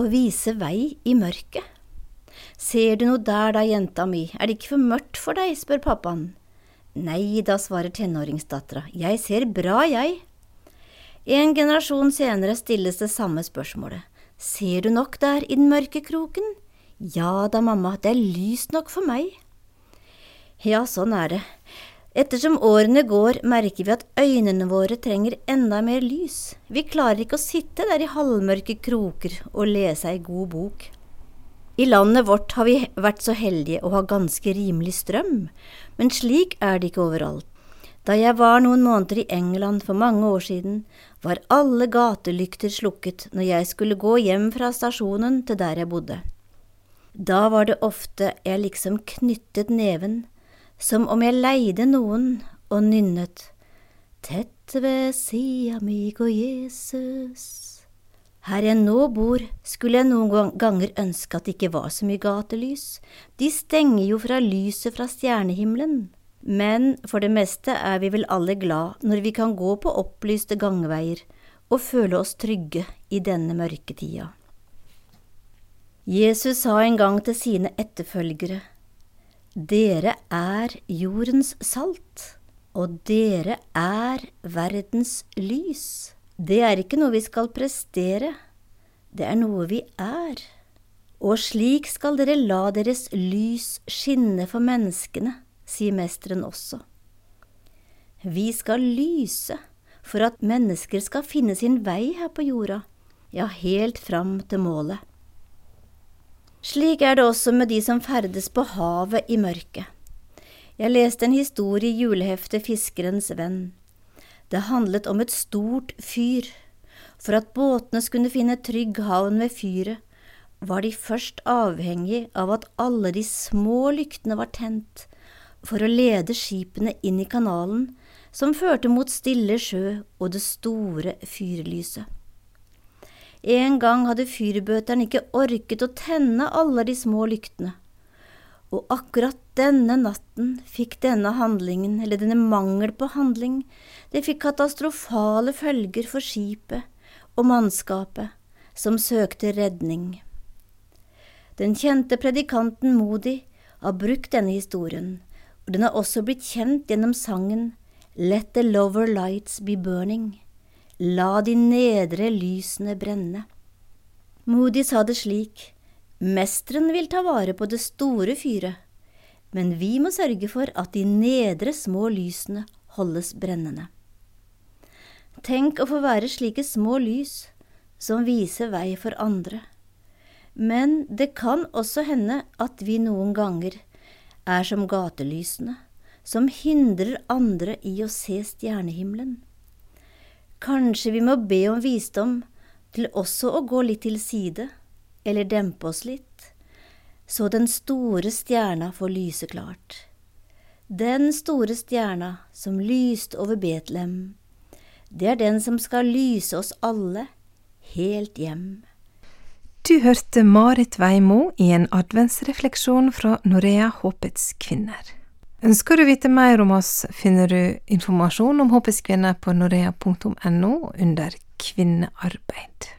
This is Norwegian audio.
Å vise vei i mørket. Ser du noe der da, jenta mi, er det ikke for mørkt for deg, spør pappaen. Nei da, svarer tenåringsdattera, jeg ser bra, jeg. En generasjon senere stilles det samme spørsmålet. Ser du nok der i den mørke kroken? Ja da, mamma, det er lyst nok for meg. Ja, sånn er det. Ettersom årene går, merker vi at øynene våre trenger enda mer lys. Vi klarer ikke å sitte der i halvmørke kroker og lese ei god bok. I landet vårt har vi vært så heldige å ha ganske rimelig strøm, men slik er det ikke overalt. Da jeg var noen måneder i England for mange år siden, var alle gatelykter slukket når jeg skulle gå hjem fra stasjonen til der jeg bodde. Da var det ofte jeg liksom knyttet neven, som om jeg leide noen og nynnet Tett ved sida mi går Jesus. Her jeg nå bor, skulle jeg noen ganger ønske at det ikke var så mye gatelys, de stenger jo fra lyset fra stjernehimmelen. Men for det meste er vi vel alle glad når vi kan gå på opplyste gangveier og føle oss trygge i denne mørketida. Jesus sa en gang til sine etterfølgere, Dere er jordens salt, og dere er verdens lys. Det er ikke noe vi skal prestere, det er noe vi er. Og slik skal dere la deres lys skinne for menneskene, sier mesteren også. Vi skal lyse for at mennesker skal finne sin vei her på jorda, ja, helt fram til målet. Slik er det også med de som ferdes på havet i mørket. Jeg leste en historie i juleheftet Fiskerens venn. Det handlet om et stort fyr. For at båtene skulle finne trygg havn ved fyret, var de først avhengig av at alle de små lyktene var tent, for å lede skipene inn i kanalen som førte mot stille sjø og det store fyrlyset. En gang hadde fyrbøteren ikke orket å tenne alle de små lyktene, og akkurat denne natten fikk denne handlingen, eller denne mangel på handling, det fikk katastrofale følger for skipet og mannskapet som søkte redning. Den kjente predikanten Modi har brukt denne historien, og den har også blitt kjent gjennom sangen Let the lower lights be burning. La de nedre lysene brenne. Moody sa det slik, Mesteren vil ta vare på det store fyret, men vi må sørge for at de nedre små lysene holdes brennende. Tenk å få være slike små lys som viser vei for andre. Men det kan også hende at vi noen ganger er som gatelysene, som hindrer andre i å se stjernehimmelen. Kanskje vi må be om visdom til også å gå litt til side, eller dempe oss litt, så den store stjerna får lyse klart. Den store stjerna som lyste over Betlehem, det er den som skal lyse oss alle helt hjem. Du hørte Marit Veimo i en adventsrefleksjon fra Norea Håpets kvinner. Ønsker du vite mer om oss, finner du informasjon om Håpets kvinner på norea.no under kvinnearbeid.